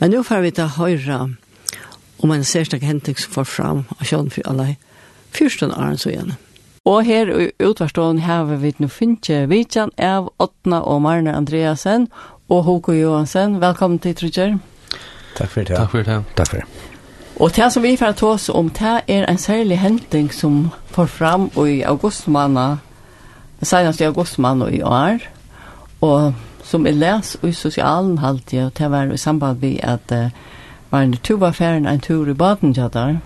Men nu får vi ta høyre om en særstak hentik som får fram av kjønn for alle fyrstånd åren så igjen. Og her i utvarstånd har vi nu finnes vidtjen av Åtna og Marne Andreasen og Håko Johansen. Velkommen til Trudger. Takk for det. Takk for det. Takk for det. Og det som vi får ta oss om, det er en særlig henting som får fram i augustmannen, senest i augustmannen i år. Og som er les i sosialen halvtid, og det var i samband med at uh, var en tur var ferien en tur i baden, ja der.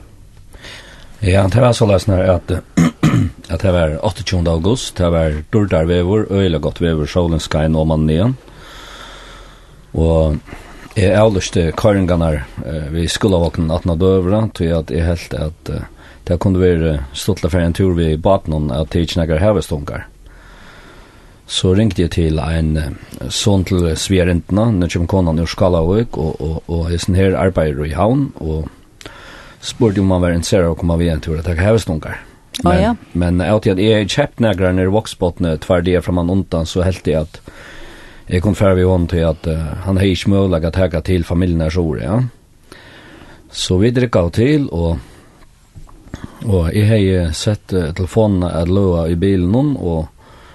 Ja, det var så løsner at at det var 28. august, det var dårdar vever, øyla godt vever, solen skal nå mannen igjen. Og jeg avlyste køringarnar uh, vi skulle ha våknet 18 døvra, tog at jeg helt at uh, det kunne være stått for en tur vi baden at det ikke nægger hevestunker så ringte jeg til en sånn til Sverintene, når kom konan ur Skalavøk, og, og, og jeg sånn her arbeider i havn, og spurte om han var interessert å komme ved en tur og takke hevestunker. Men, oh, ja. men jeg alltid at jeg kjøpt negre nere i Voksbottene, tvær det fra man undan, så helt jeg at jeg kom færre ferdig hånd til at uh, han har ikke mulig å takke til familien her sår, ja. Så vi drikket til, og Og jeg har sett uh, telefonen at løa i bilen, og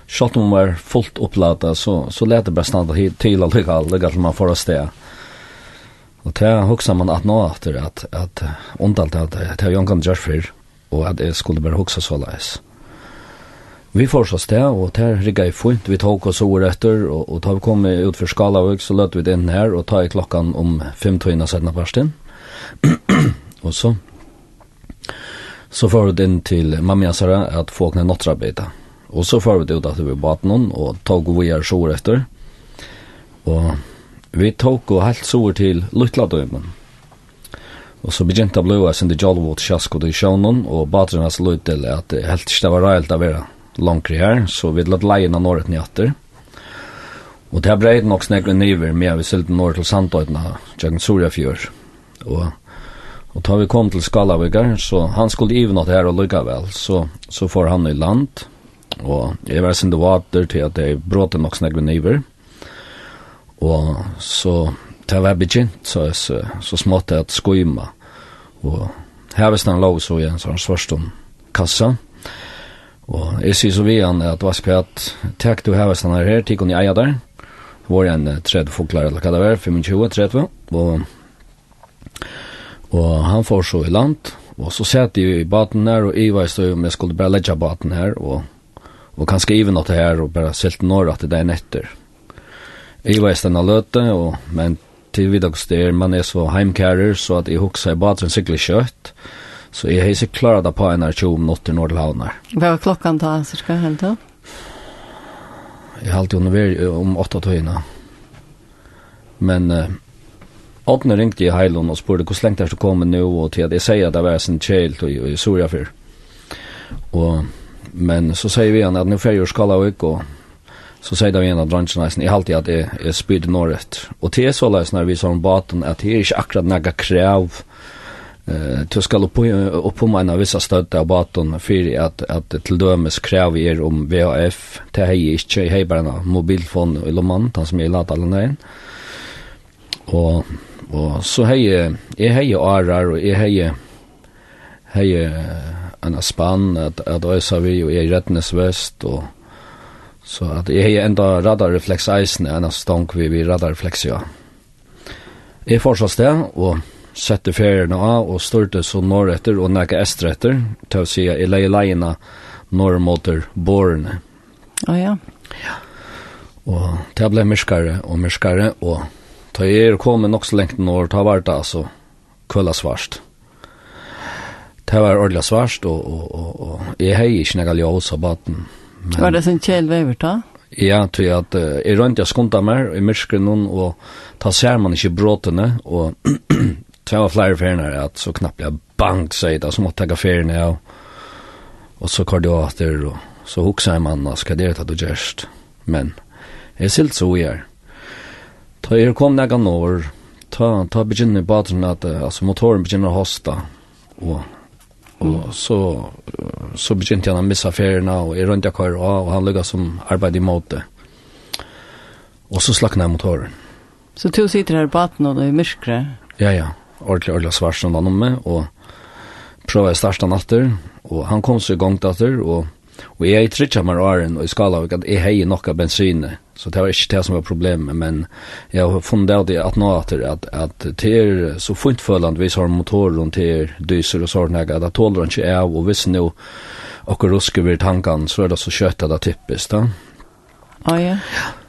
Sjalt om var fullt opplata så så lät det bara stanna helt till alla lokal där som man får oss det. Och där huxar man att nå efter att att ondalt att att jag Jon kan just för och att det skulle bara huxa så läs. Vi får så det och där rigga i fint vi tog oss år efter och och tar kom ut för skala och så lät vi det in här och tar i klockan om fem timmar sedan på stund. och så så får det in till Mamma Sara att få knä något arbete. Og så får vi ut att vi bad någon och tog vi er sår efter. Och vi tog och helt så till Lutla Og Och så begynte jag blåa sin det Jolvot tjask i Sjønnen, og och badrenas lutla till att det helt ikke var reilt att være långt her, så vi lade leien av norret nyatter. Och det har brejde nog snäckade niver med vi sylte norr til Sandöjtna, Jagen Surjafjör. Och Og da vi kom til Skalavikar, så han skulle ive det her og lykka vel, så, så får han i land. Og jeg var sinde vater til at jeg bråte nok snakk med niver. Og så til jeg var begynt, så, så, så småtte jeg at skoima. Og her hvis han lov så igjen, så han svørst om kassa. Og jeg sier så vi han at hva skal jeg at takk du her hvis han her, tikk hun i eia der. Det var en tredje foklare, eller hva det var, 25, 30. Og, og han får så i land. Og så sette jeg i baten her, og jeg var i støy om jeg skulle bare legge baten her, og og kan skrive något här och bara sält når at det er netter. Jeg var i stedet løte, og, men til vid också man er så heimkærer, så att jag huxar i baden cykla kjøtt, Så jeg har ikke klart det på en av 20 minutter når det havner. Hva var klockan då cirka helt då? Jeg har alltid under om 8 tøyene. Men eh, Åtne ringte i Heilon og spurte hvordan lengt er du kommet nå, og til at jeg sier at det var sin kjelt og i Soria før. Og men så säger vi han att nu får jag skala och. Så säger de en att dranchen är i halvtid att det är spyd norrut. Och det är så läs när vi sa om baten att det är inte akkurat några krav eh du skal upp upp på mina vissa stöd av baten för att att till dömes krav er om VHF det här är inte hej bara mobilfon eller man som är lat alla nej. Och och så hej är hej arar och är hej hej en spann at, at øysa vi og er i rettnes vest og så at jeg er enda radarrefleks eisen enn at stank vi vi radarrefleks ja. Jeg fortsatt sted, og sette ferierne av og styrte så norr etter og nekka estre etter til å si jeg leie leina norr måter bårene å oh, ja ja og det ble myrskare og myrskare og da jeg er kommet nok så lengt norr ta vart altså kvølla svart det var ordentlig svarst, og, og, og, og jeg har ikke noe ljøs av baten. Men, var det sin kjell vever da? Ja, tror jeg at uh, jeg rønte jeg skundet mer i myskren noen, og ta ser man ikke bråtene, og det var flere feriene at så knappt jeg bang, sier det, så måtte jeg ta feriene, ja. og så kardiater, og så hukser jeg mann, skal det ta du gjerst. Men jeg silt så jeg er. Ta jeg kom når jeg ta, ta begynner i baden at uh, altså, motoren begynner å hosta, og Og så, så begynte han å missa feriene, og jeg rundt jeg kvar og han lykket som arbeid i måte. Og så slakna jeg motoren. Så du sitter her i baten, og det er myrkere? Ja, ja. Ordentlig, ordentlig svart som var noe med, og prøver jeg starta natter, og han kom så i gang datter, og Og jeg trykker meg åren og i Skalavik at jeg heier nokka bensin, så det var ikke det som var problemet, men jeg har funnet ut at nå at, at, at det er så fint følende hvis har motoren til dyser og sånn, at det tåler han ikke av, og hvis nå akkur rusker vi tankene, så er det så kjøtt at det typisk, da. Å, ja.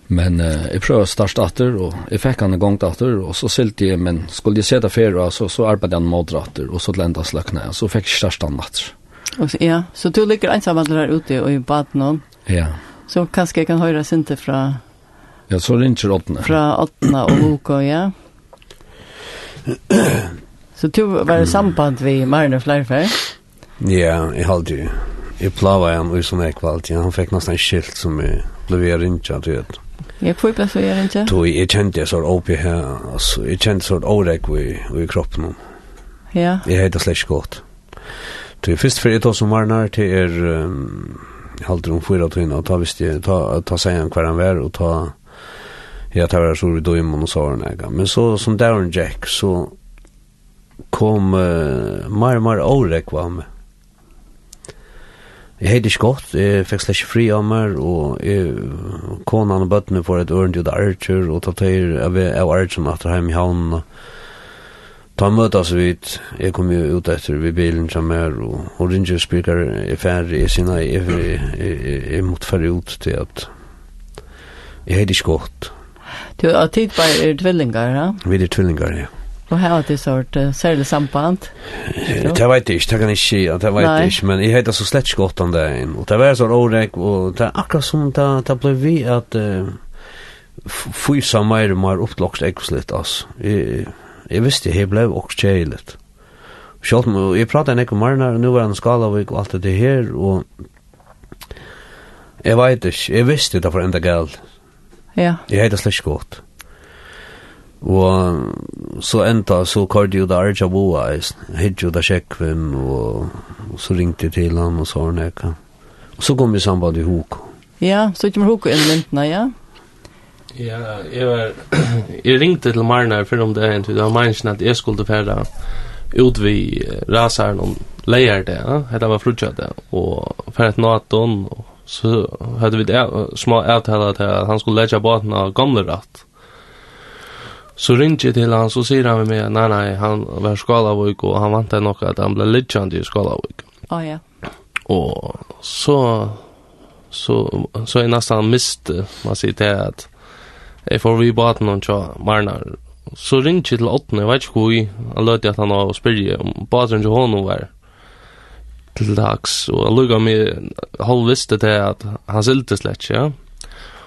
Men uh, jeg prøvde å starte atter, og jeg fikk han en gang atter, og så silte jeg, men skulle jeg se det før, så, så arbeidet han mot atter, og så lente jeg sløkne, og så fikk jeg starte han atter. Och så, ja, så du ligger ensam alla där ute og i baden badnon. Ja. Så kanskje jeg kan høre Sinte fra... Ja, så ringer åttna. Fra åttna og Luka, ja. så du var i samband vid Marne Flerfer? Ja, jeg hade jo. Jeg plavade han i sånn ekvalt. Ja, han fikk nesten en skilt som jeg ble ved rinja, du vet. Ja, hvor ble så jag rinja. Då jag kände så att uppe här. Alltså, jag kände så årek åräck i kroppen. Ja. Jeg heter slett gott. Ja til først for et år som varnar til er um, halter om fyra tøyna og ta visst jeg ta, ta seg en hver han vær og ta ja ta vær så vi då imon og saren ega men så som Darren Jack så kom uh, mar mar årek var med Jeg heit ikke godt, jeg fikk slett ikke fri av meg, og jeg, konan og bøttene får et ørende ut av Archer, og tatt her av Archer som at hjemme i havnen, og Ta møte oss vidt, jeg kom jo ut etter vi bilen som er, og og ringer og er ferdig, jeg sier nei, jeg jeg, jeg, jeg måtte ferdig ut til at jeg er ikke godt. Du har tid på er tvillingar, ja? Vi er tvillingar, ja. Og her har du sort uh, særlig samband? Det vet jeg ikke, det kan jeg ikke si, det vet jeg ikke, men jeg heter så slett ikke godt om det inn. Og det var sånn årek, og det er akkurat som det, det ble vi at uh, fysa mer og mer opplokst, ekkert litt, altså. Jeg, Jeg visste jeg ble også kjeilet. Sjalt, og jeg pratet ikke om Marnar, nu var han Skalavik og alt det her, og jeg vet ikke, jeg visste det for enda galt. Ja. Jeg heter slett godt. Og så enda så kørte jo da Arja Boa, hitt jo da Sjekvim, og så ringte jeg til han og så var han ekka. Og så kom vi samband i Hoko. Ja, så ikke med Hoko inn i ja. Ja. Ja, jeg var... jeg ringte til Marnar for om det er en tid, og at jeg skulle færa ut vi rasaren om leier det, ja? hette var frutjad det, og færa et naton, og så hadde vi det, små avtaler til at han skulle leggja båten av gamle ratt. Så ringte jeg til han, så sier han med meg, nei, nei, han var skalavik, og han vant det nok at han ble leggjant i skalavik. Å, oh, ja. Og så, så, så, så er nesten mist, man sier det at, Jeg får vi baten og tja Marnar. Så ringte jeg til åttende jeg vet ikke hvor jeg, jeg løte at han var og spyrje om baten til honom var til dags, og jeg lukket meg halv visste til at han silte slett, ja.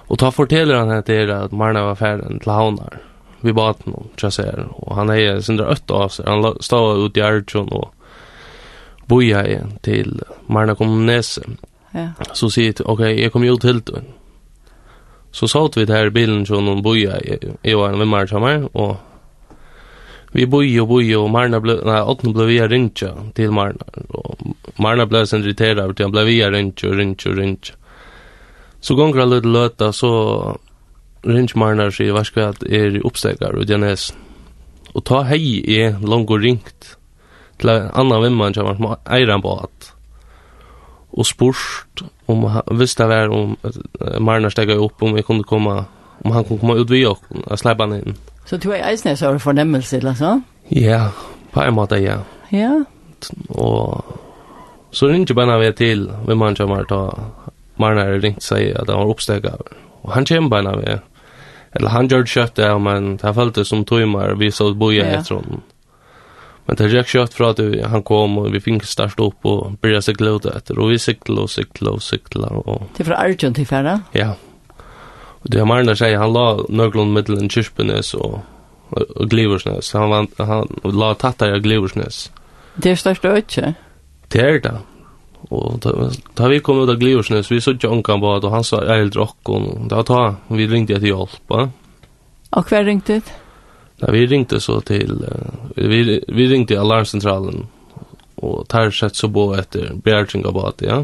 Og ta forteller han at det er at Marnar var ferden til havnar vi baten om tja ser, og han er sindra øtta av seg, han stod ut i Arjun og boja til Marnar kom nese. Ja. Så sier jeg, ok, jeg kom jo til den, Så satt vi där bilen från någon boja i var med Marchamar och vi boja og boja og Marna ble, nei, åttan ble vi rinja til Marna og Marna ble sen irriterad över att han ble vi rinja og rinja og rinja. Så gånger alla løta så rinja Marna sig vars er är uppstäckar og Janes. og ta hei är langt og ringt till annan vimman som var eiran på att og spurt om hvis det var om uh, Marner steg opp om vi kunne komme om han kunne komme ut vi og uh, släppa han inn. Så du er eisne så har fornemmelse, eller så? Ja, på en måte, ja. Ja. Og så ringte bare vi til vi man kommer ta Marner ringt seg at han var oppsteg Og han kommer bare vi. Eller han gjør kjøttet, men det føltes som tøymer vi så boja ja. etter honom. Men det gick kött för att han kom och vi fick starta upp och börja cykla ut efter. Och vi cyklade och cyklade och cyklade. Och... Det är från Arjun til Färra? Ja. Och det har Marna säger, han la någon mittelen Kirspinnes och, och, och Gliversnes. Han, var, han la tattar av Gliversnes. Det er største ötje? Det er det. Og da, da vi kom ut av Gliversnes, vi såg Jonkan bara och han sa äldre och det var ta, vi ringde till hjälp. Og kvar ringte det? Nei, vi ringte så til, uh, vi, vi ringte alarmcentralen, og tar sett så på etter bjergjeng av bate, ja.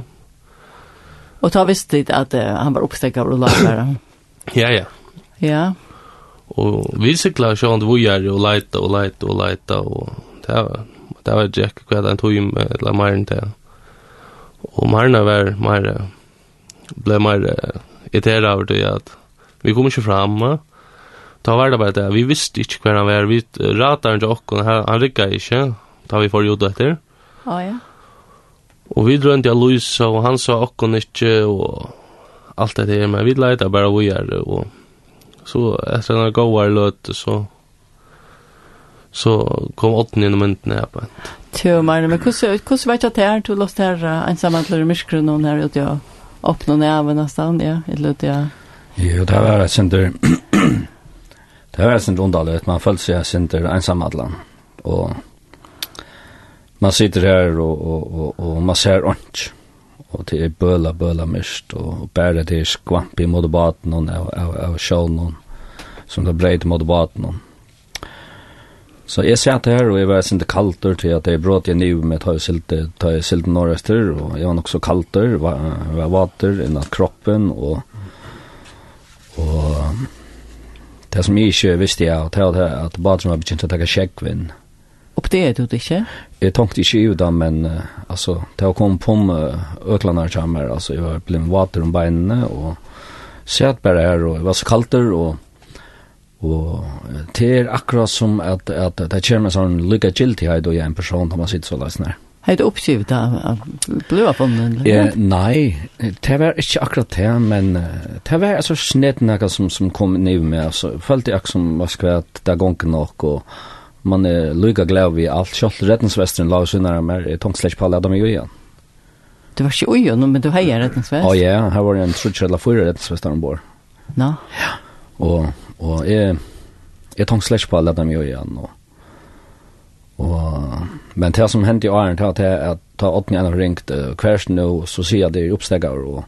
Og ta visst dit at uh, han var oppstekket av lagere. ja, ja. Ja. Og vi sikla sjån til vujar og leita og leita og leita, og det var, det var Jack hva han tog med, eller mer enn det. Og Marna var mer, ble mer irriteret over det at vi kom ikke framme, og Ta var det bara det, vi visste inte hver han var, vi ratade inte och han han ryggade inte, ta vi får gjorde etter. Ja, ja. Og vi drømte av Luisa, og han sa okkon ikke, og alt det her, men vi leita bare vi er, og så etter en gåvar løte, så så kom åtten gjennom mynden her på en. Tjo, Marne, men hvordan vet du at det er, du låst her ensamhet til myskron, og her ute jeg åpne ned nesten, ja, eller løte ja. Jo, det var et sender, det var sin underligt man følte seg sinter ensamadlan, og man sitter her og, og, og, og man ser ordentlig, og det er bøla, bøla mist, og bare det er skvamp i mot baten og, av av sjålen, som det breit mot baten Så jeg satt her, og jeg var sinte kalter til at jeg brått jeg niv med ta jeg silte, ta jeg silte norrester, og jeg var nok så kalter, var, var vater innan kroppen, og, og Det som jeg ikke visste jeg, det var at badrum var begynt å takke sjekkvinn. Og det er du det ikke? Jeg tenkte ikke i det, men uh, altså, det var kommet på med øklander kommer, altså, jeg var blitt vater om beinene, og sett bare her, og jeg var så kalter, og og det er akkurat som at, at det kommer en sånn lykke giltighet og jeg er en person som man sitter så løsner. Heit uppskivt av på fonden? Ja, nej, det var ikke akkurat det, men det var alltså snett noe som, som kom ner med. Alltså, følte jeg som var skvärt där gången och, og man är lycka glad vi allt. Kjallt räddningsvästern la oss innan jeg tomt slett på alle dem i igen. Du var inte ojon, men du hejar räddningsväst? Ja, ja, här var det en trutsch eller fyra räddningsvästar ombord. Ja. og, och, och jeg jag slett på alle dem i igen og, Og, men det som hendte i åren, det er at ta åttende en av ringt uh, kversen nå, så sier jeg det er oppstegger og,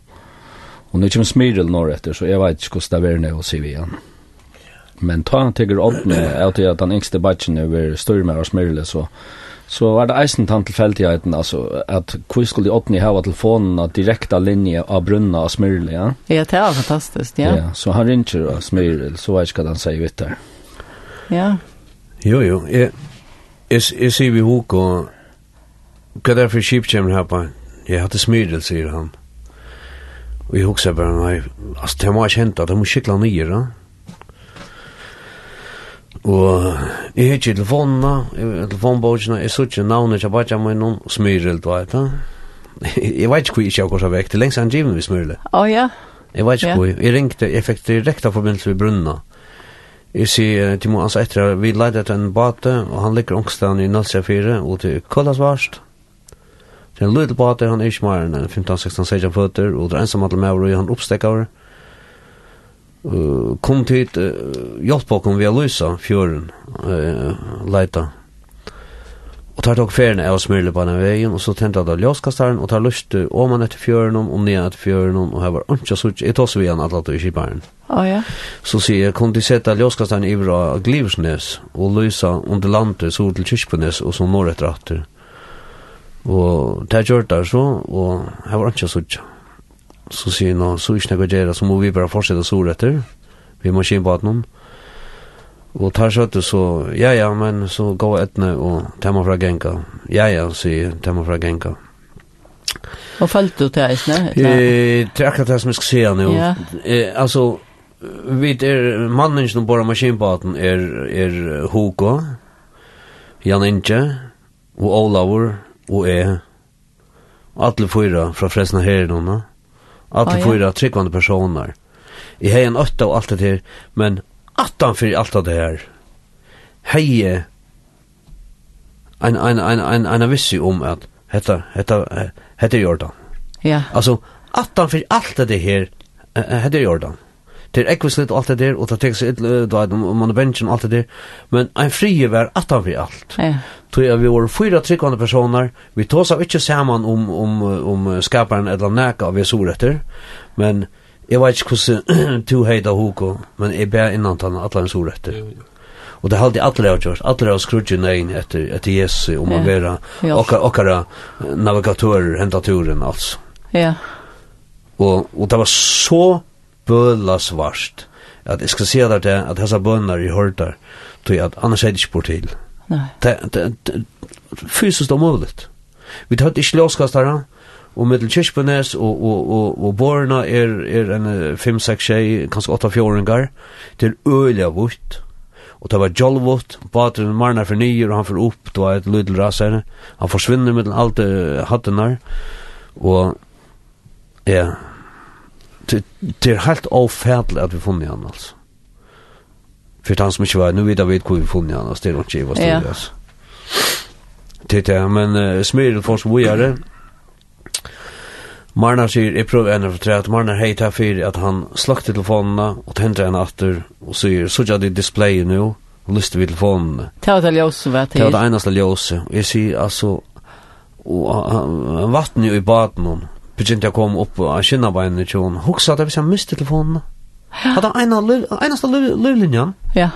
og nå kommer Smiril når etter, så jeg vet ikke hvordan det er nå, sier vi igjen. Men ta han tigger åttende, er til at den yngste batchen er ved med å Smiril, så så var det eisen tann tilfeldigheten, altså, at hvor skulle de åttende hava telefonen direkta linje av brunna av Smiril, ja? Ja, det var fantastisk, ja. ja så han ringer og Smiril, så vet jeg ikke hva han sier vitt der. Ja. Jo, jo, jeg... Jeg sier vi hok og hva er det for kjip kjemmer her på? Jeg hadde smyrel, sier han. Og jeg hokser bare, nei, altså, det må jeg kjente at må skikla nye, da. Og jeg har ikke telefonene, telefonbogene, jeg så ikke navnet, jeg bare kjemmer noen smyrel, du vet, da. Jeg vet ikke hvor jeg ikke har gått vekk, det er lengst han givet vi smyrel. Å, ja. Jeg vet ikke hvor, jeg ringte, jeg fikk direkte forbindelse ved brunna. Jeg sier til må altså etter vi leide etter en bate, og han ligger ångstene i 034, og til Kollasvarst. Det er en lydel bate, han er ikke mer enn 15-16-16 føtter, og det er ensam alle med, og han oppstekker. Uh, kom til uh, hjelp bakom via Lysa, fjøren, uh, leita og tar tok ferien av smyrle på den veien, og så tente jeg da ljóskastaren, og tar lyst til om man etter fjøren om, og ned etter fjøren om, og her var ikke så jeg tar så igjen at det ikke bare. Å ja. Så sier jeg, kom til sette ljóskastaren i bra Gliversnes, og lysa under landet, så til Kyrkvenes, og så når etter atter. Og det gjør det så, og her var ikke så ikke. Så sier jeg, så ikke noe gjør så må vi bare fortsette så etter. Vi må kjenne på at noen. Og tar søtte så, ja ja, men så gå etne og tema fra genka. Ja ja, sier tema fra genka. Og følte du til eisne? Eh, det er akkurat det som jeg skal si nå. Ja. Eh, altså, vi er mannen som bor av maskinbaten er, er Hugo, Jan Inge, og Olavur, og jeg. Alle fyra fra Fresna Herrenona. Alle ah, ja. fyra tryggvande personer. Jeg har en åtta og alt det her, men attan fyrir alt det her, hei en, en, en, en, en vissi om at hetta, hetta, hetta er jordan. Ja. Altså, attan fyrir alt det her, hetta er jordan. Det er ekvislit og alt det der, og det tekst et lødveit om man er bensjen og alt det der, men en frie var attan fyrir alt. Ja. Tog vi var fyra tryggvande personer, vi tås av ikkje saman om, om, om skaparen eller neka av vi soretter, men Jeg vet ikke hvordan to heida hoko, men jeg ber innan tanna atla hans ord etter. Og det er halde atla har gjort, atla har skrudje nein etter, etter Jesu, om man vera okkara navigatører, hentaturen, altså. Ja. Og, og det var så bøla svart, at jeg skal si at det at hessa bønner i hørtar, tog at annars er det ikke bort til. Nei. Det, det, det, fysisk omøvligt. Vi tar ikke låskastare, og middel Kirchbenes og, og, og, og Borna er, er en 5-6 tjej, kanskje 8-4-åringar, til øyla vult. Og det var Jolvot, Batren Marna for nyer, og han får opp, det var et lydel rasere. Han forsvinner middel alt hattenar, og ja, det, det er helt avfædelig at vi funnet han, altså. för han som inte var, nu vet jag vet hur vi funnit han, altså, det er inte vad hva studiet, altså. Det är det, men uh, smirer folk som vi gjør det, Marna sier, jeg prøver ene for tre, at Marna hei ta fyrir at han slakte telefonene og tente henne atter og sier, så gjør de displayet nå, og lyste vi telefonene. Det var det ljøse, vet du? Det var det eneste ljøse. Og jeg sier, altså, og, uh, vatten jo i baden hun, begynte jeg å komme opp av kinnabeinene til hun, hoksa at hvis jeg miste telefonene. Ja. Det var eneste livlinjen. Ja.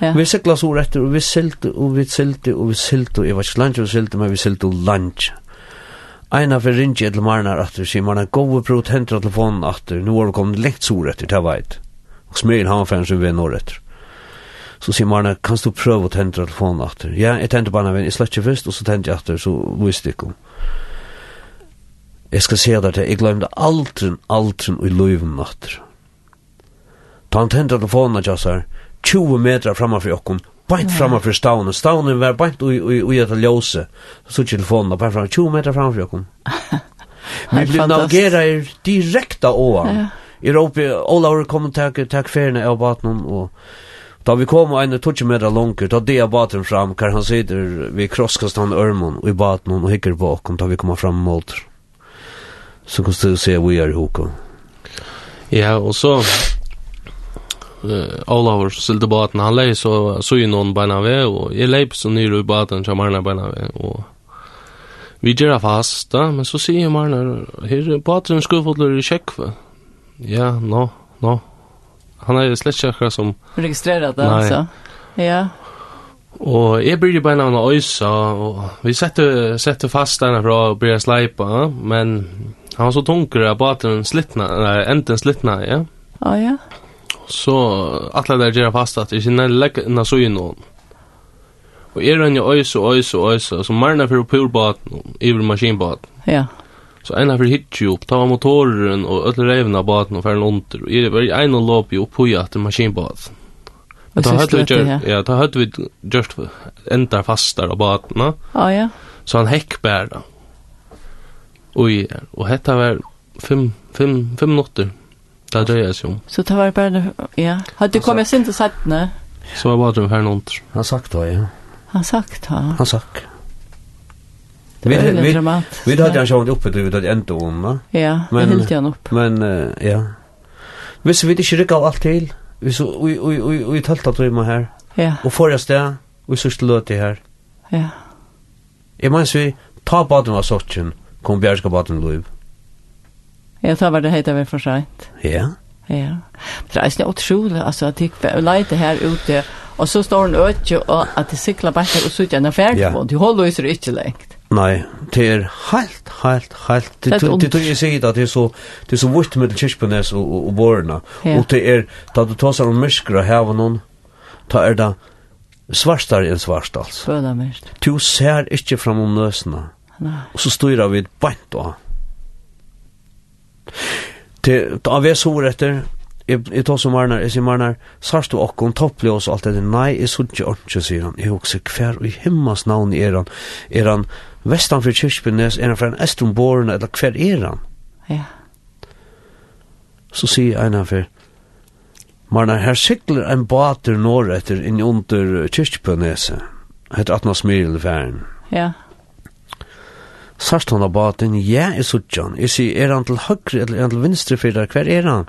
Ja. Vi sikla så rett, og vi silte, og vi silte, og vi silte, og jeg var ikke lunch, og vi silte, men vi silte lunch. Ja Eina for ringe til marnar atter, sier man en gode prot hentra telefonen atter, nå har vi kommet lengt sår etter, det veit. Og smil han færen som vi når etter. Så sier man, kan du prøve å hentra telefonen atter? Ja, jeg tente bare en jeg slett ikke først, og så tente jeg atter, så visste jeg ikke. om. Jeg skal se deg til, jeg glemte aldri, aldri i løyven atter. Ta han hentra telefonen atter, 20 meter framme for jokken, Bant framma för stavnen. Stavnen var bant og og jag at låse. Så telefonen bara fram 20 meter framför jag kom. Vi blev navigera åan. Ja. I Europa, Olaur kom takk tak färna av baten og Da vi kom en tutsi meter langer, da det er baten fram, kar han sitter vi krosskast han ørmon i baten og hikker bakom, da vi kommer fram mot. Så kan du se vi er i hukka. Ja, og så Olavur silde baten, han lei så så ju någon bena ve och jag lei så nyr i baten, som Marna beina ve og vi gör fast da, men så ser ju Marna er baten skuffotler i checkva. Ja, no, no. Han är släckare som registrerat det alltså. Ja. Og jeg blir jo bare navnet Øysa, og vi sette, sette fast denne fra å bli sleipa, men han var så tunker at baten slittna, nei, enten slittna, ja. Ja, ja så alla där gera fast att det är lägg na så ju någon. Och är den ju ös och ös och ös så marna för poolbåt över maskinbåt. Ja. Så ena för hitch upp ta motoren och öll revna båten och färden under. Och är det en och lopp ju på att maskinbåt. Men då hade vi ja, då hade vi just ända fastar av båten. Ja ja. Så han häckbär då. Oj, och hetta var 5 5 5 minutter Det drøyer jeg seg om. Så det var bare, ja. Hadde du kommet sin til settene? Så var det her noen. Han sagt det, ja. Han sagt det? Han sagt. Det var veldig dramat. Vi hadde han sjålet oppe, du hadde endt om, va? Ja, vi hilt han opp. Men, uh, ja. Hvis vi ikke rykket alt til, vi hvis vi tølt at vi må her, Ja. og forrige sted, vi så sløt det her. Ja. Jeg mener, vi tar baden av sorten, kom bjergskap baden lov. Ja Ja, tar vad det heter väl för sent. Ja. Ja. Det är ju otroligt alltså att det lite här ute och så står en ötje och att det cyklar bara och så en affär på. Du håller ju så inte längst. Nej, det är helt helt helt det det tror jeg sier att det er så det er så vart med kyrkjøpnes og, og, og Borna och det är da du tar sig om myskra här var någon tar är det svartar enn svart altså. Föda mest. Du ser inte fram om nøsene. Nej. Och så styrer vi bant då. Det av vi så etter Jeg tar som Marnar, jeg sier Marnar, sarst du okkom, topplig oss alt det, nei, jeg sånn ikke ordentlig, sier han, jeg hokser hver og i himmels navn er han, er han vestan for kyrkspinnes, er han fra en estrumborene, eller hver er han? Ja. Så sier en av for, Marnar, her sikler en bater norr etter inn under kyrkspinneset, etter Atna smil færen. Ja. Ja Sørst han av baten, ja, jeg suttjan. Jeg sier, er han til høyre eller er han til vinstre for deg? Hver er han?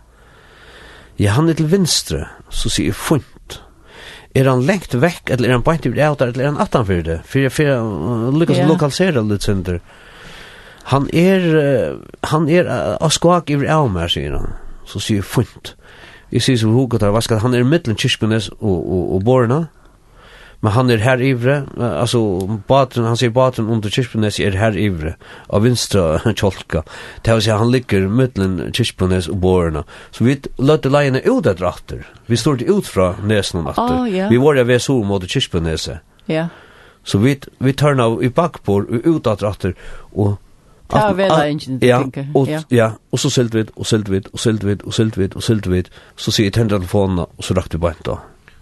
Ja, han er til vinstre. Så sier jeg, funt. Er han lengt vekk, eller er han beint i det eller er han atan for det? For jeg fyrir, lykkes yeah. lokalisere litt synder. Han er, han er uh, av skak i det av meg, sier han. Så sier jeg, funt. Jeg sier, så hukket her, hva skal han er i middelen kyrkbenes og, og, og borna men han er her ivre alltså baten han sier baten under Kirkbunäs er her ivre av vinstra kjolka det vill si han ligger mellan Kirkbunäs og Borna så vi løtte leiene ut etter atter, vi stod ut fra nesen og atter, oh, yeah. vi var där vi såg mot Kirkbunäs ja yeah. så vi vi turnar av i og ut där og och Ja, vel er ingen ja, og, ja. ja, og så selte vi, og selte vi, og selte vi, og selte vi, og selte vi, så sier jeg tendret telefonen, og så rakte vi beint da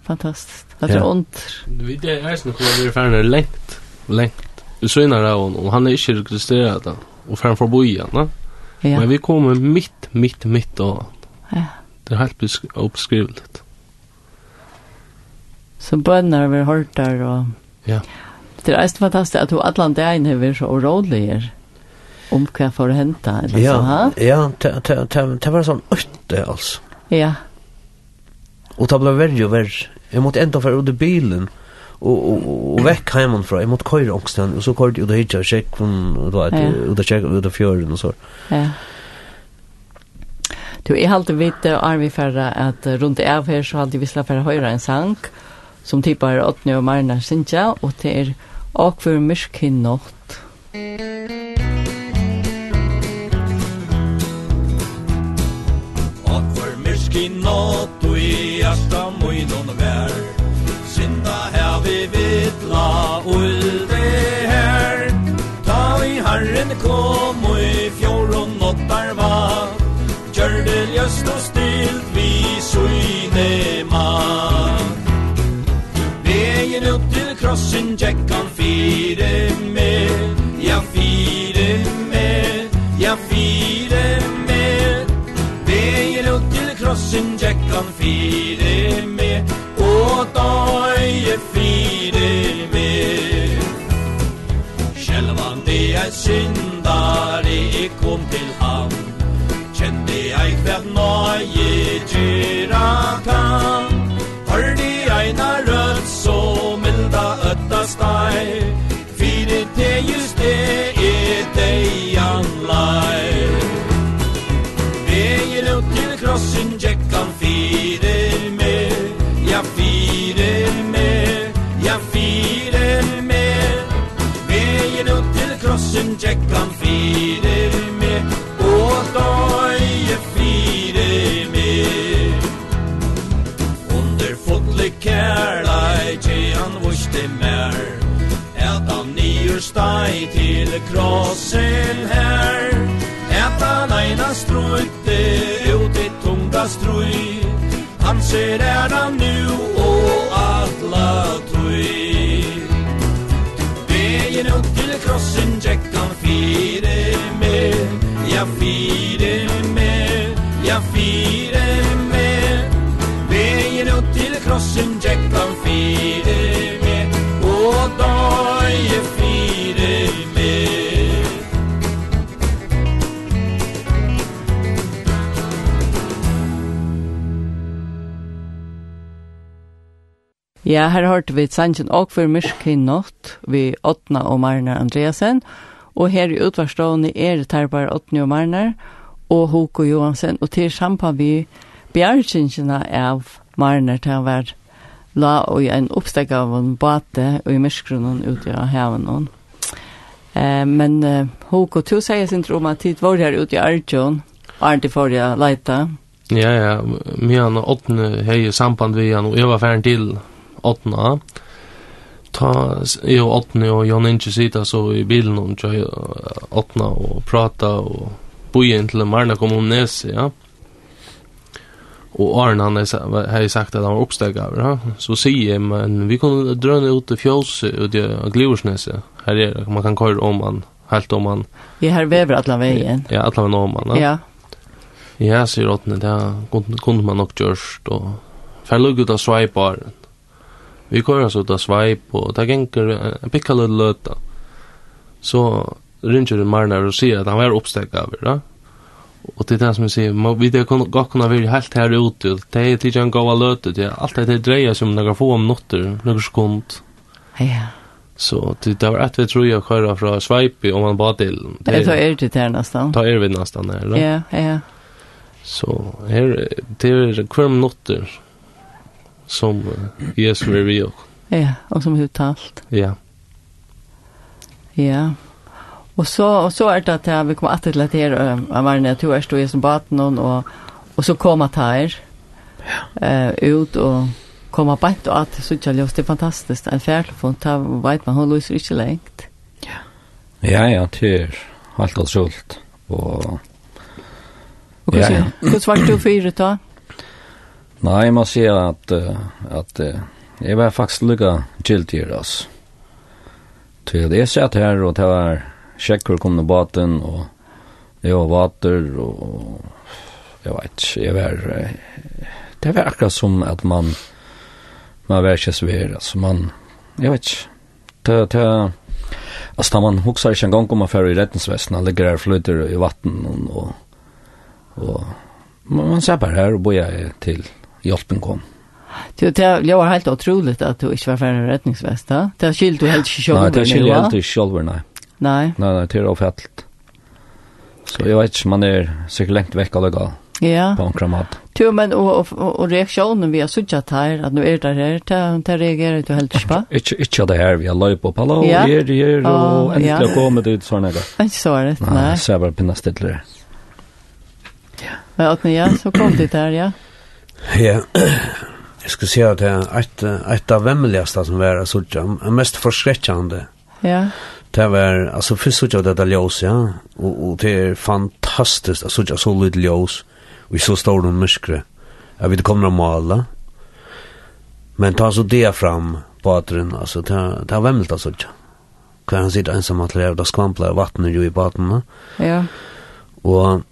fantastiskt. Det är ont. Vi det är snart när vi är färdiga längt, längt. Vi synar det och han är inte registrerad då. Och framför bojan, va? Ja. Men vi kommer mitt, mitt, mitt då. Ja. Det är helt uppskrivet. Så bönnar vi där och... Ja. Det är så fantastiskt att du alla dagen är så oroliga om hva for å hente, eller ja, så, ha? Ja, det var sånn øtte, altså. Ja. Og det ble verre og verre. Jeg måtte enda være ut i bilen og, og, og vekk heimanfra. Jeg måtte køyre ångsten, og så køyre ut av hitja og sjekk ut av sjekk ut av fjøren og så. Ja. Du, jeg halte vidt og er vi færre at rundt av her så halte vi slapp færre høyre en sang som typer Åtne og Marna Sintja, og det er Akvur Myrk i natt. Akvur Myrk i natt og i hjertet møynun vær Sinda her vi vitla ulde her. Ta i herren kom og ser er han nu og atla tui Vegen upp til krossen, tjekk han fire med, ja fire Ja, her hørte vi sannsyn og for myrk i natt vi Åtna og Marnar Andreasen, og her i utvarstående er Tarbar Åtni og Marnar og Hoko Johansen, og til sampan vi bjergsynsjene av Marnar til å være la og en oppstek av en bate og i myskgrunnen ute av haven. Eh, men eh, Hoko, du sier sin tro om at tid var her ute i Arjun, og for å leite. Ja, ja, mye han og Åtne har samband vi han, og jeg var ferdig til åttna. Ta, jeg og åttna og Jan Inge sitter så i bilen og jeg åttna og prata og boi inn til Marna kom om Nese, ja. Og Arne han har sagt at han var oppsteget av, ja. Så sier jeg, men vi kan drøne ut til fjåse ut i Gliversnese. Her er det, man kan køre om han, helt om han. Vi har vever alle veien. Ja, alle veien om han, ja. Ja, ja sier Åttne, det kunne man nok gjørst, og fer jeg lukket av sveiparen. Vi kører så där swipe och där gänger en picka lilla löta. Så ringer den Marnar och säger att han var uppstäckt över det. Och det är det som jag säger, vi det kan godt kunne være helt här ute. Det är till en gåva løte, det er allt det dreier seg som några få om noen sekund. Ja. Så det var ett vi tror jeg kører fra Swipe om man bara till. Det tar er det där nästan. Ta er vi nästan där. Ja, ja. Så här det är hver minutter som Jesus är vi og. Ja, och som uttalt. Ja. Ja. Och så og så är det att jag vi kommer att till att det är var när du är stod i som baten och och så kom att här. Ja. Eh ut och komma på och att så jag löste fantastiskt en färdtelefon ta vet man hur löser inte längt. Ja. Ja ja, det är helt otroligt och Och hur svart du för det då? Nej, jag måste at, at, att jeg var faktisk lykka giltig i oss. Till det satt her, og det var tjeckor kom til baten og det var vater og jeg vet jag var det var akkurat som at man man var ikke svær, altså man jeg vet ta ta da man huxar ikke en gang om affär i rättensväsen alla grejer flyter i vatten og, og, man, man ser bara här och bojar til, hjelpen kom. Det det var helt otroligt att du inte var för en räddningsväst, va? Det skilt du helt själv. Nei, det skilt helt du själv nei. Nej. Nei, nei, det er ofällt. Så jeg vet ikke, man är så långt veck alla gal. Ja. På en kramat. Jo, men og, og, og reaksjonen vi har suttet her, at nu er det her, det ta reagerer du helt ikke på. Ikke, ikke det her, vi har løy på pallo och är det här och äntligen kommer det sånn er det. Ikke så er det. nei. Nei, Så er var pinna stilla. Ja. Men at ja, så kom det der, ja. Ja, jeg skal si at det er et, et av vemmeligaste som var suttja, mest forskrekkjande. Ja. Det var, altså først suttja dette ljøs, ja, og, og det er fantastisk at suttja så lyd ljøs, og i så stor noen myskre. Jeg vet kommer å male, men ta så det fram, badren, altså det er vemmelig at suttja. Hver han sitter ensam at det er skvampler vattnet jo i badene. Ja. Og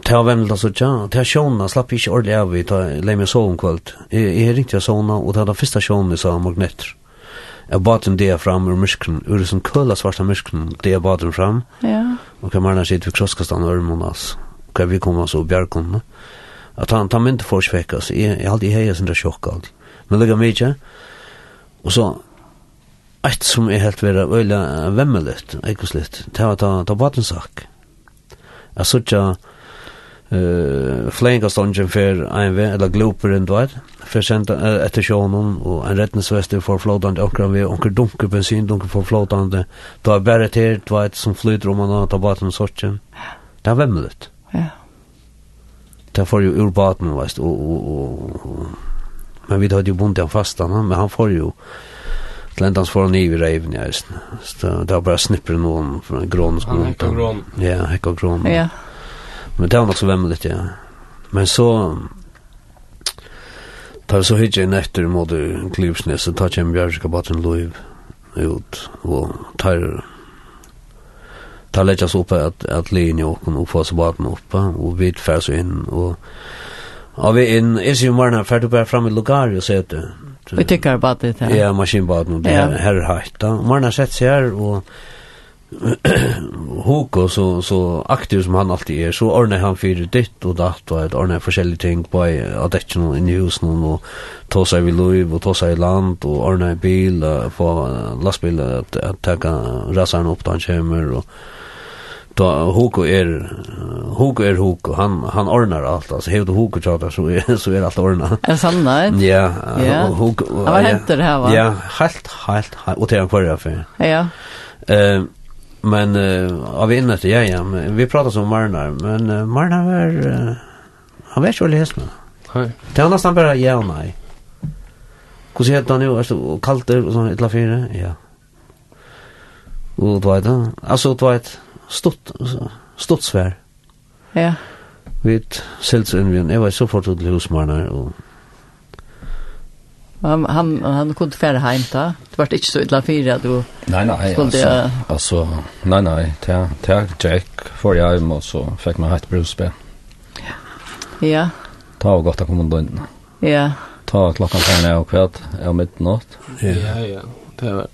Det var vemmelt altså, ja, det var sjåna, slapp ikke ordentlig av i, leie meg sove om kvöld. Jeg ringte jeg såna, og det var den første sjåna jeg sa om morgen. Jeg bad dem det fram ur musklen, ur det som køla svarta musklen, det jeg bad dem fram. Ja. Og kan man sitte ved krosskastan og ørmån, altså. Kan vi komme oss og bjergkundene. At han tar mynd for svekk, altså. Jeg har alltid heia sin sjokk, alltid. Men lukka mykje. Og så, eit som er helt vera øyla vemmelig, ekkoslitt, det var ta, ta badensak. Jeg sutja, jeg eh flying oss dungeon för en vän eller glooper ändå vet för sent efter showen och en räddningsväst för flodande och kan vi onkel dunka bensin dunka för flodande då är bara till då ett som flyter om man tar båten sorten där vem det ja där får ju ur båten vet och och men vi hade ju fast, han, men han får ju Lentans får han i vid reiven, ja, just. Så det var bara snipper noen fra grån. Han hekka grån. Ja, hekka grån. Ja. Men det var nok så vemmelig, ja. Men så tar så hyggje en etter mot Klivsnes, så tar kjem Bjørska baten Loiv ut, og tar tar läggas upp att att linje og kunna få baten oppe, og vi vid färs inn, og... Ja, vi inn, jeg sier jo morgen här färd bare fram i Lugari og sier det. Vi tycker bara det här. Ja, maskinbaden og det her er här da. Morgen har sett sig här och Hugo så så aktiv som han alltid är så ordnar han för ditt och datt och att ordnar olika ting på att det inte i husen och ta sig vid lov och ta sig i land och ordnar bil på lastbil att ta rasan upp han kommer och då Hugo är Hugo är Hugo han han ordnar allt alltså hur Hugo tjatar så är så är allt ordnat. Är sant nej? Ja, Hugo. Vad händer det här va? Ja, helt helt och det är kvar för. Ja. Ehm Men uh, av innet, ja, ja, men, vi pratar som Marnar, men uh, Marnar var, uh, han var ikke veldig med. Nei. Det var nesten bare ja og nei. Hvordan heter han jo, er det kaldt der, og sånn, et eller fire, ja. Og du vet, altså, du vet, stort, stort svær. Ja. Vi silt så inn, jeg var så fortsatt hos Marnar, og Han han han kunde färra hem då. Det vart inte så illa fyra att du Nej nej. Skulle alltså, nej nej, ta ta Jack för jag hem och så fick man hatt brusbe. Ja. Ta och gott att komma undan. Ja. Ta klockan fem när och kväll, är midnatt. Ja ja. Det var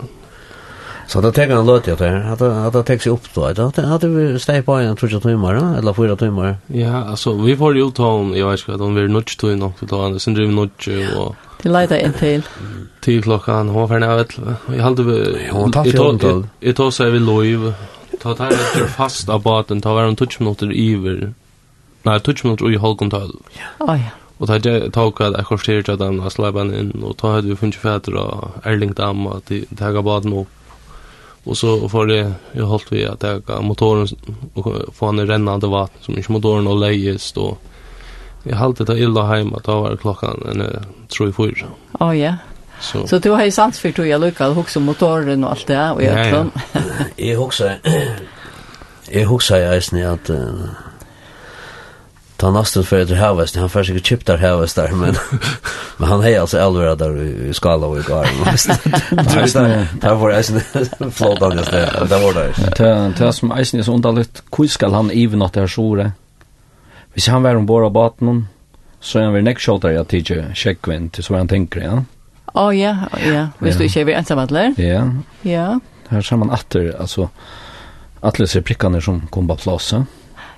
Så då tänker han låt jag där. Att att det täcks upp då. Att att vi stäj på en tror jag timmar eller fyra timmar. Ja, alltså vi får ju ta om jag vet inte om vi är nudge till något då. Sen driver nudge och Det leita en til. Til klokkan, hon var ferdig av etlve. Jeg halte vi... Hon tar fjordental. Jeg tar seg vi lov. Ta tar etter fast av baten, ta var en tutsk minutter iver. Nei, tutsk minutter ui holkon tal. Å ja. Og ta tok at jeg korser til dem, jeg slapp han inn, og ta hadde vi funnet fæter og Erling Dam, at ta tega baten opp. Og så får jeg, jeg holdt vi at tega motoren, og få han i rennande vatten, som ikke motoren og leies, og Jag hade det illa hem att var klockan en tror i fyra. Ja ja. Så så du har ju sans för tog jag lucka också motoren och allt det och jag tror. Jag också jag också jag är at att Ta nästan för det här väst, han försöker chip där här väst där men men han är alltså äldre där i skala och går. Det var alltså flotande just det. Det var det. Det som isen är så underligt. Hur ska han even att det är så Hvis han var ombord av baten, så er han vel nekkskjoltar jeg tidsi sjekkvinn til så han tenker, ja? Å, ja, ja. Hvis du ikke er vi ensamhandler? Ja. Ja. Her ser man atter, altså, atle ser prikkene som kom på plass,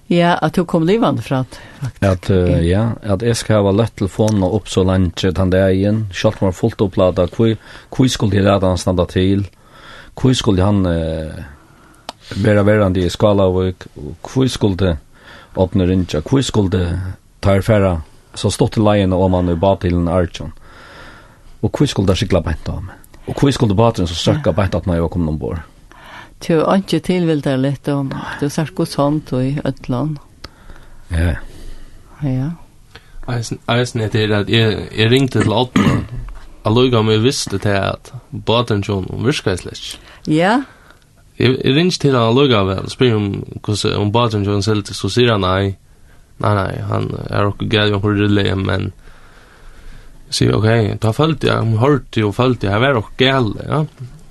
Ja, at du kom livande fra at, At, uh, ja, at jeg skal ha lett telefonen og opp så langt den dagen, selv om jeg var fullt opplada, hvor skulle jeg lade han standa til, hvor skulle han uh, være verande i Skalavik, og hvor skulle åpne rinja. Hvor skulle ta er færa så stått til leien om han i batilen Arjun. Og hvor skulle det skikla beint av meg? Og hvor skulle batilen så søkka beint at når jeg var kommet ombord? Du har ikke tilvilt deg litt om du har sagt god sånt i Øtland. Ja. Ja. Eisen er til at jeg ringte til Altman. Jeg lukket om jeg visste til at batilen virka virket. Ja, ja. Jeg ringer til han lukka vel, spyr om om badren jo han selv til, så sier han nei, nei, nei, han er okkur gæd, han er rille, men sier ok, ta følt jeg, han hørte jo følt jeg, han var okkur gæd, ja.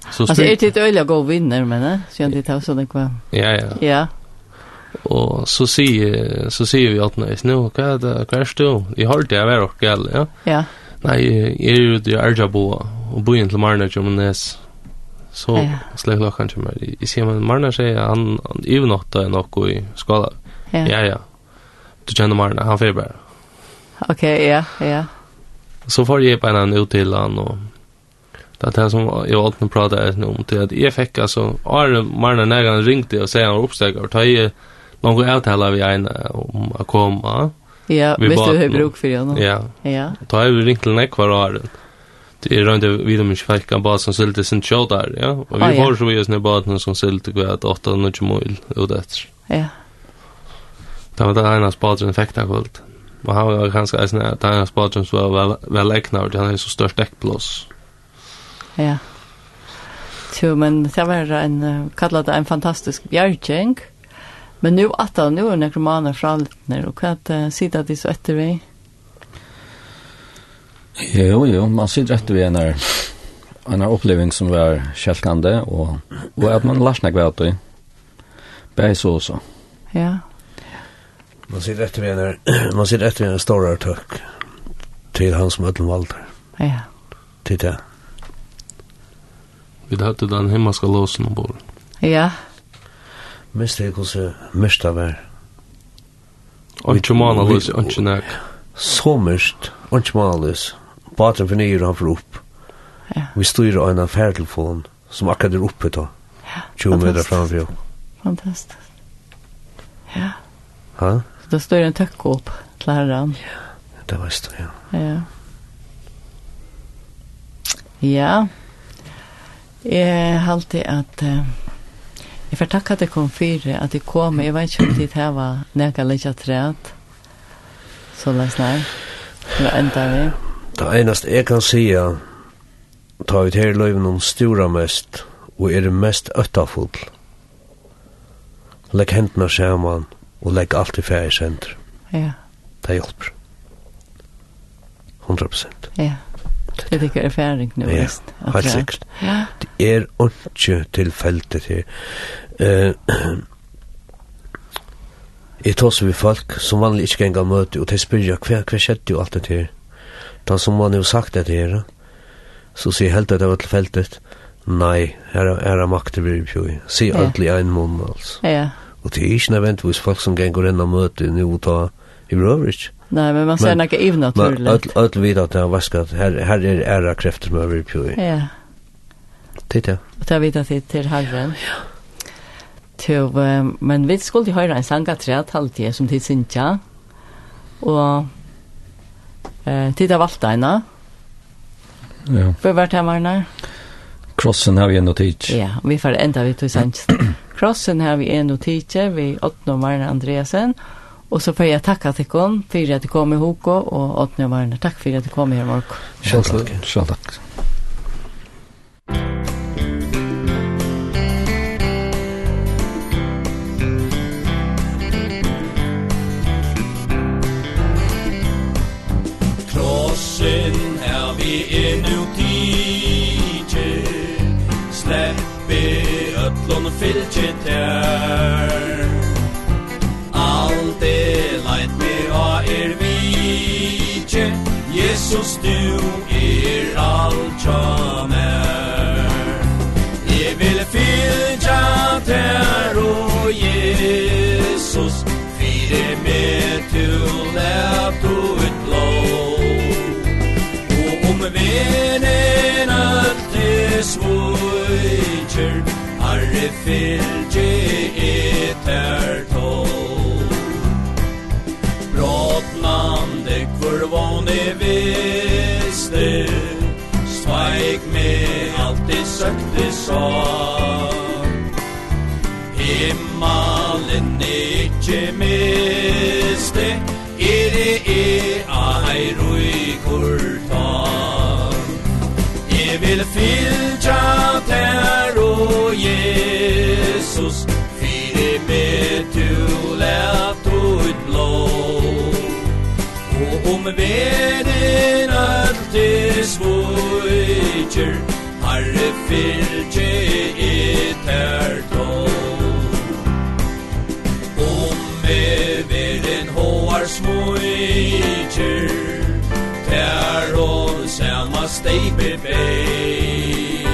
Så altså, er det et øyla god vinner, men det, skjønner de tar sånn ekva. Ja, ja. Ja. Og så sier, så sier vi at nei, nå, hva er det, hva er det, jeg hørte jeg var okkur gæd, ja. Ja. Nei, jeg er jo i Arjaboa, og bojen til Marna Jomanes, Så ja. släck lock kanske mer. I ser man Marna säger han han övernatta en och i skala. Ja ja. ja. Du känner Marna han får bara. Okej, ja, ja. Så får jag på en ut till han och det er det som jeg alltid prater om til at jeg fikk, altså, Arne Marna när han ringde och säger han uppstäcker og tar jeg noen avtaler vi en om å komme. Ja, hvis du har hur bruk för honom. Ja. Ja. Då har vi ringt till Nekvar och Arne. Ja det är runt vid dem folk kan bara som sylte sin show där ja. Och vi får så vi är bara någon som sylte går att 8 och 20 mil och det ja. Det var det ena fikk det kvöld Og han var ganske eisen at det ena spatsen som var vel väl äknar det han er så størst äckplås. Ja. Jo, men det var en, kallar det en fantastisk bjergjeng. Men nu att nu är nekromaner fralitner och kan inte sitta det så efter vi. Jo, jo, man sitter rett ved en en oppleving som var kjelkande, og, og at man lærte ikke vært det. Bare så også. Ja. Man sitter rett ved en, man sitter rett ved en stor tøkk til han som ødelen valgte. Ja. Til det. Vi hadde den himmelske låsen ombord. Ja. Mest det hvordan mest det Og Ikke manalys, ikke nek. Så mest, ikke manalys. Ja. Baten for nyer, han for opp. Ja. Vi styrer en affærtelefon som akkurat er oppe da. Ja, 20 meter framfra. Fantastisk. Ja. Ha? Så da styrer en tøkk opp til herren. Ja, det var styr, ja. Ja. Ja. Jeg har alltid at... Uh, Jeg får takk at jeg kom fire, at jeg kom, jeg vet ikke om det her var, når litt kan lage træt. Så la oss nær. Nå enda vi. Det eneste jeg kan si er, ta ut her løyven om stora mest, og er det mest øttafull. Legg hendene sammen, og legg alt i ferie senter. Ja. Det hjelper. 100 prosent. Ja. Det er ikke erfaring nå, ja, visst. Ja, helt sikkert. Ja. Det er ikke tilfeldet her. Uh, jeg tar seg ved folk som vanlig ikke engang møter, og de jeg hva, hva skjedde jo alt det her. Da som man jo sagt det her, så sier helt at det var tilfeltet, nei, her er makter vi i. Si ja. alt i en måned, altså. Ja. Og det er ikke nødvendigvis folk som ganger inn og møter nå og ta i brøvrigt. Nei, men man ser noe ivn naturlig. Men alt, alt vet at det er vasket, her, her er æra krefter med vi i. Ja. Titt, ja. Og det er vidt at det er herren. Ja. Til, men vi skulle høre en sangatræt halvtid som til Sintja. Og Eh, tid av. Ja. För vart här var Krossen har vi en tid. Ja, vi får ända vi till sent. Krossen har vi en notit vi Otto Marna Andreasen. Och så får jag tacka till kon för att du kom ihop och Otto Marna tack för att du kom här Mark. Själv tack. Själv tack. nu tige Sleppi ötlun fylgje tær. Alt er leit me a er vitje Jesus du er alt Herre fylgje etter tål. Brottnande kurvåne visste Sveik med alt det søkte sak Himmelen er ikke med veden øttes vujtjer Harre fyrtje etter tål Om me veden hoar smujtjer Ter og sama steiper bei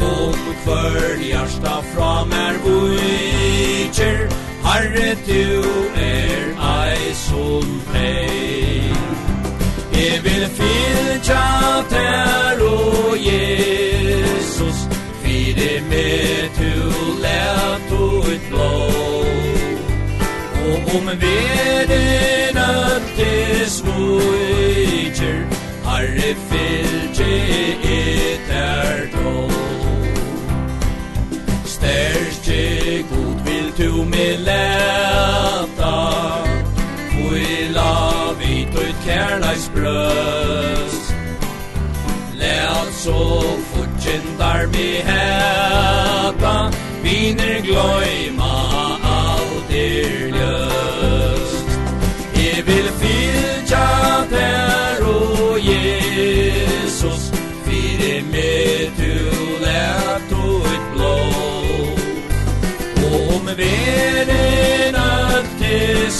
Om kvör hjärsta fram er vujtjer Harre du er ei som Tja ter o Jesus Fide me tu let ut blå Og om veden at det svoiger Harre fylgje et er då Stærkje god vil tu me leta Og i la vit ut kærleis brød Så fortjentar vi heta Viner gløyma alt er løst Jeg vil fylja der og Jesus Fyre med du lett o et blå om veren at det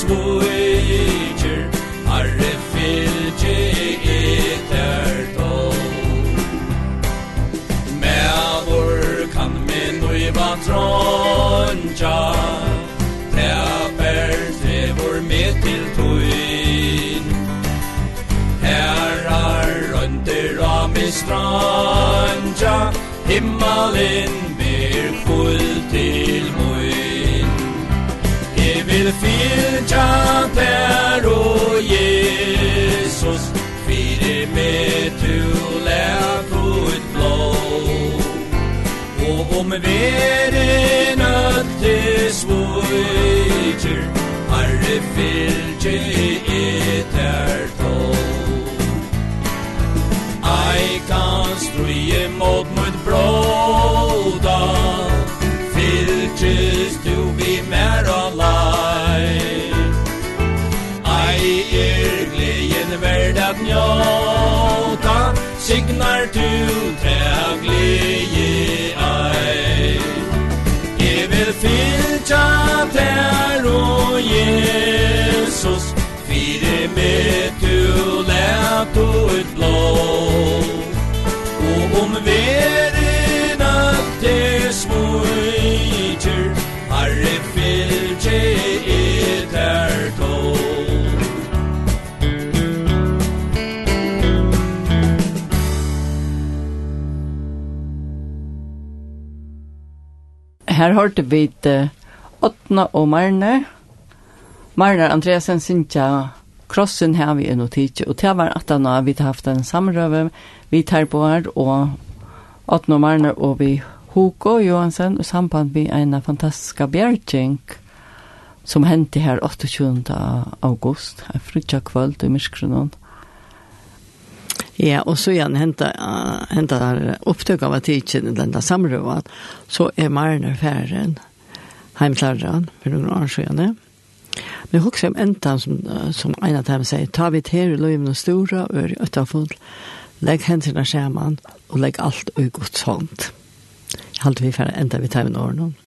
anja himmelen blir full til mun. Jeg vil fylja der og Jesus Fyre med tu lær ut blå Og om veren at det svoiger Arre fylje etter tål I kan imot mot bråda. Fyrtist du vi mer og lei Ei er gleden verd at njóta Signar du trea glede ei. Jeg vil fylja ter og Jesus Fyre med du let ut blå her hørte vi uh, Åtna og Marne. Marne Andreasen synkja krossen her vi er noe tidsi, og det var at han har vi haft en samrøve, vi tar på her, og Åtna og Marne og vi Hugo Johansen, og samband vi en fantastisk bjergjeng som hendte her 28. august, en frutja kvöld i Myskronon. Ja, og så igjen hämta uh, hämta opptøk av tiden i denne samrøven, så er Marner færen hemklarran for noen år siden. Men också om äntan som, som en av dem sier, ta vi til og löven och stora ör øtterfull, legg hendene samman og legg alt i godt sånt. Jeg halte vi færen enda vi tar med årene.